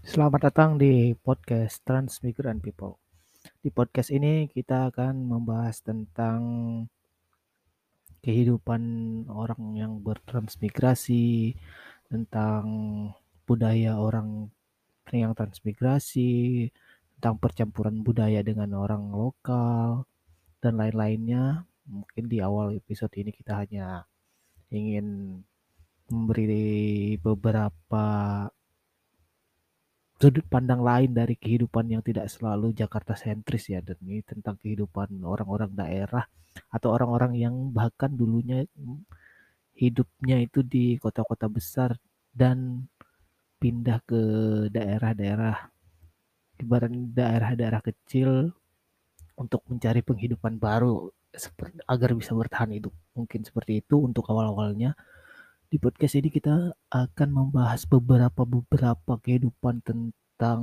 Selamat datang di podcast Transmigran People. Di podcast ini kita akan membahas tentang kehidupan orang yang bertransmigrasi, tentang budaya orang yang transmigrasi, tentang percampuran budaya dengan orang lokal, dan lain-lainnya. Mungkin di awal episode ini kita hanya ingin memberi beberapa sudut pandang lain dari kehidupan yang tidak selalu Jakarta sentris ya dan ini tentang kehidupan orang-orang daerah atau orang-orang yang bahkan dulunya hidupnya itu di kota-kota besar dan pindah ke daerah-daerah ibarat daerah-daerah kecil untuk mencari penghidupan baru agar bisa bertahan hidup. Mungkin seperti itu untuk awal-awalnya di podcast ini kita akan membahas beberapa beberapa kehidupan tentang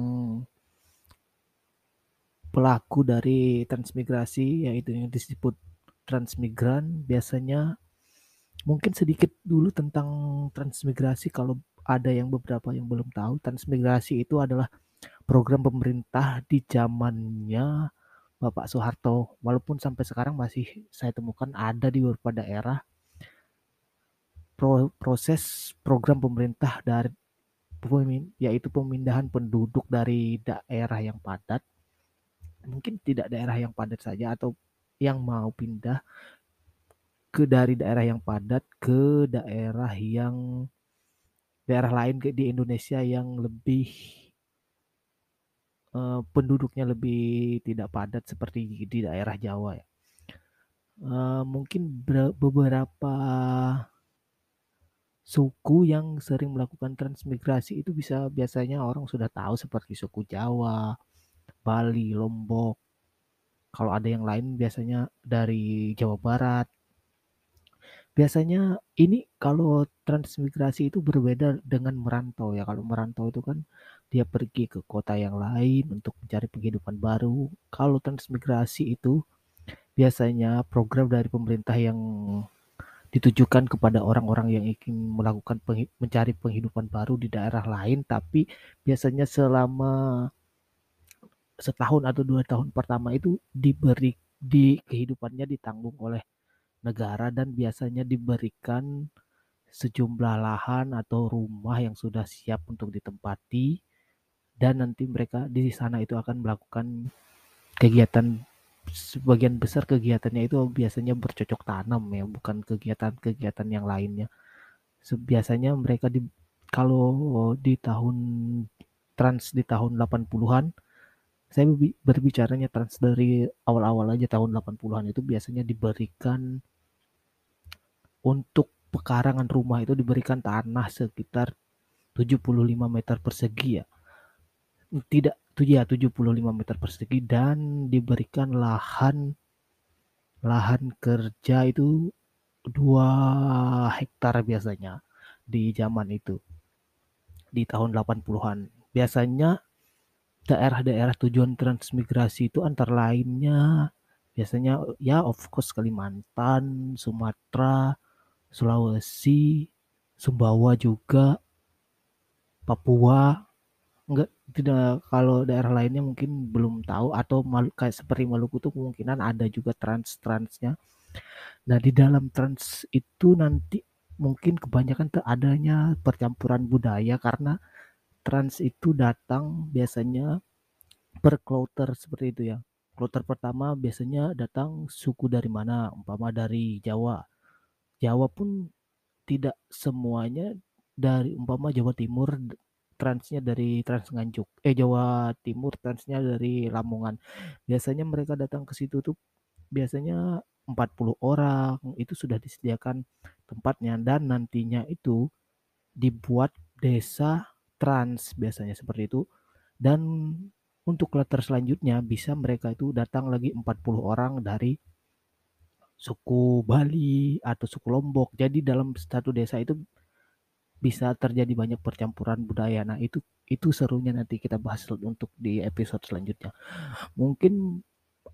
pelaku dari transmigrasi yaitu yang disebut transmigran. Biasanya mungkin sedikit dulu tentang transmigrasi kalau ada yang beberapa yang belum tahu. Transmigrasi itu adalah program pemerintah di zamannya Bapak Soeharto. Walaupun sampai sekarang masih saya temukan ada di beberapa daerah pro, proses program pemerintah dari yaitu pemindahan penduduk dari daerah yang padat mungkin tidak daerah yang padat saja atau yang mau pindah ke dari daerah yang padat ke daerah yang daerah lain di Indonesia yang lebih uh, penduduknya lebih tidak padat seperti di daerah Jawa ya. Uh, mungkin beberapa suku yang sering melakukan transmigrasi itu bisa biasanya orang sudah tahu seperti suku Jawa, Bali, Lombok. Kalau ada yang lain biasanya dari Jawa Barat. Biasanya ini kalau transmigrasi itu berbeda dengan merantau ya. Kalau merantau itu kan dia pergi ke kota yang lain untuk mencari penghidupan baru. Kalau transmigrasi itu biasanya program dari pemerintah yang ditujukan kepada orang-orang yang ingin melakukan mencari penghidupan baru di daerah lain tapi biasanya selama setahun atau dua tahun pertama itu diberi di kehidupannya ditanggung oleh negara dan biasanya diberikan sejumlah lahan atau rumah yang sudah siap untuk ditempati dan nanti mereka di sana itu akan melakukan kegiatan sebagian besar kegiatannya itu biasanya bercocok tanam ya, bukan kegiatan-kegiatan yang lainnya. Biasanya mereka di kalau di tahun trans di tahun 80-an saya berbicaranya trans dari awal-awal aja tahun 80-an itu biasanya diberikan untuk pekarangan rumah itu diberikan tanah sekitar 75 meter persegi ya. Tidak ya 75 meter persegi dan diberikan lahan lahan kerja itu 2 hektar biasanya di zaman itu di tahun 80-an biasanya daerah-daerah tujuan transmigrasi itu antara lainnya biasanya ya of course Kalimantan, Sumatera, Sulawesi, Sumbawa juga, Papua, enggak tidak kalau daerah lainnya mungkin belum tahu atau malu, kayak seperti Maluku tuh kemungkinan ada juga trans-transnya. Nah, di dalam trans itu nanti mungkin kebanyakan adanya percampuran budaya karena trans itu datang biasanya per kloter seperti itu ya. Kloter pertama biasanya datang suku dari mana, umpama dari Jawa. Jawa pun tidak semuanya dari umpama Jawa Timur transnya dari Trans Nganjuk eh Jawa Timur transnya dari Lamongan. Biasanya mereka datang ke situ tuh biasanya 40 orang itu sudah disediakan tempatnya. Dan nantinya itu dibuat desa trans biasanya seperti itu. Dan untuk klater selanjutnya bisa mereka itu datang lagi 40 orang dari suku Bali atau suku Lombok. Jadi dalam satu desa itu bisa terjadi banyak percampuran budaya. Nah, itu itu serunya nanti kita bahas untuk di episode selanjutnya. Mungkin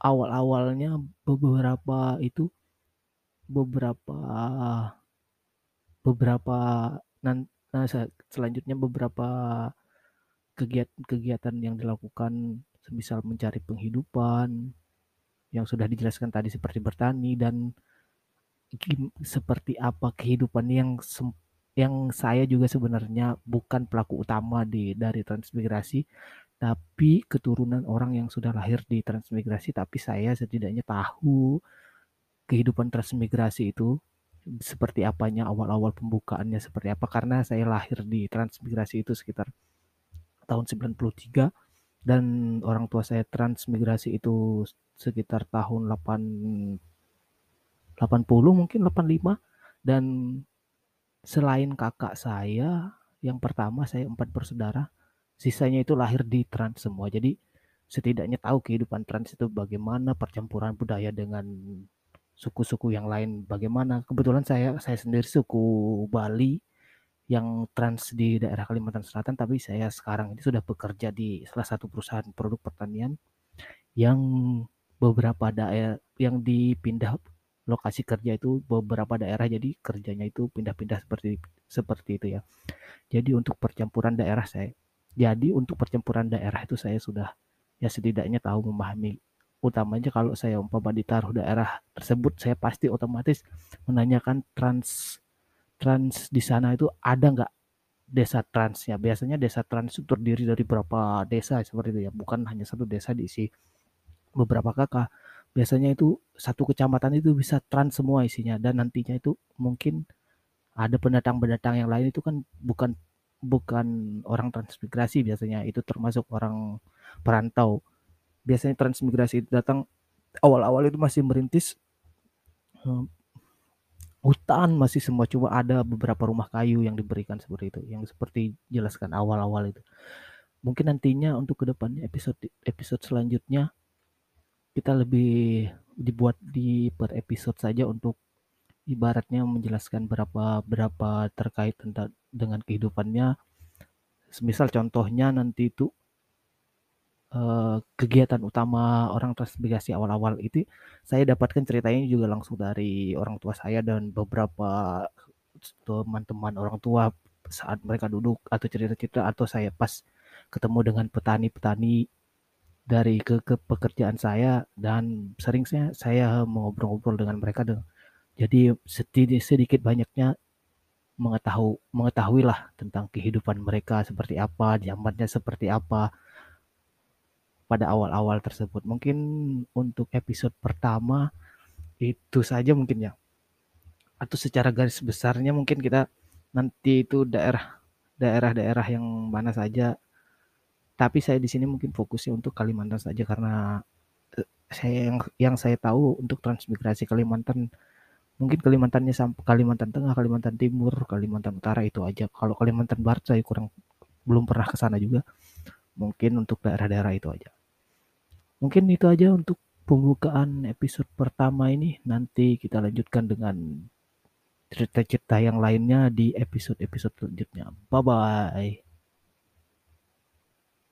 awal-awalnya beberapa itu beberapa beberapa nah, selanjutnya beberapa kegiatan-kegiatan yang dilakukan semisal mencari penghidupan yang sudah dijelaskan tadi seperti bertani dan seperti apa kehidupan yang yang saya juga sebenarnya bukan pelaku utama di dari transmigrasi tapi keturunan orang yang sudah lahir di transmigrasi tapi saya setidaknya tahu kehidupan transmigrasi itu seperti apanya awal-awal pembukaannya seperti apa karena saya lahir di transmigrasi itu sekitar tahun 93 dan orang tua saya transmigrasi itu sekitar tahun 8 80 mungkin 85 dan selain kakak saya yang pertama saya empat bersaudara sisanya itu lahir di trans semua. Jadi setidaknya tahu kehidupan trans itu bagaimana percampuran budaya dengan suku-suku yang lain bagaimana. Kebetulan saya saya sendiri suku Bali yang trans di daerah Kalimantan Selatan tapi saya sekarang ini sudah bekerja di salah satu perusahaan produk pertanian yang beberapa daerah yang dipindah lokasi kerja itu beberapa daerah jadi kerjanya itu pindah-pindah seperti seperti itu ya. Jadi untuk percampuran daerah saya jadi untuk percampuran daerah itu saya sudah ya setidaknya tahu memahami. Utamanya kalau saya umpama ditaruh daerah tersebut saya pasti otomatis menanyakan trans trans di sana itu ada nggak desa transnya. Biasanya desa trans itu terdiri dari beberapa desa seperti itu ya bukan hanya satu desa diisi beberapa kakak biasanya itu satu kecamatan itu bisa trans semua isinya dan nantinya itu mungkin ada pendatang-pendatang yang lain itu kan bukan bukan orang transmigrasi biasanya itu termasuk orang perantau. Biasanya transmigrasi itu datang awal-awal itu masih merintis hmm, hutan masih semua cuma ada beberapa rumah kayu yang diberikan seperti itu yang seperti jelaskan awal-awal itu. Mungkin nantinya untuk ke depannya episode episode selanjutnya kita lebih dibuat di per episode saja untuk ibaratnya menjelaskan berapa berapa terkait tentang dengan kehidupannya. Semisal contohnya nanti itu eh, kegiatan utama orang transmigrasi awal-awal itu saya dapatkan ceritanya juga langsung dari orang tua saya dan beberapa teman-teman orang tua saat mereka duduk atau cerita-cerita atau saya pas ketemu dengan petani-petani dari ke, ke pekerjaan saya dan sering saya saya mengobrol-ngobrol dengan mereka dengan jadi sedikit sedikit banyaknya mengetahui mengetahui lah tentang kehidupan mereka seperti apa zamannya seperti apa pada awal-awal tersebut. Mungkin untuk episode pertama itu saja mungkin ya. Atau secara garis besarnya mungkin kita nanti itu daerah daerah-daerah yang mana saja tapi saya di sini mungkin fokusnya untuk Kalimantan saja karena eh, saya yang yang saya tahu untuk transmigrasi Kalimantan mungkin Kalimantannya sampai Kalimantan Tengah, Kalimantan Timur, Kalimantan Utara itu aja. Kalau Kalimantan Barat saya kurang belum pernah ke sana juga. Mungkin untuk daerah-daerah itu aja. Mungkin itu aja untuk pembukaan episode pertama ini. Nanti kita lanjutkan dengan cerita-cerita yang lainnya di episode-episode selanjutnya. Bye bye.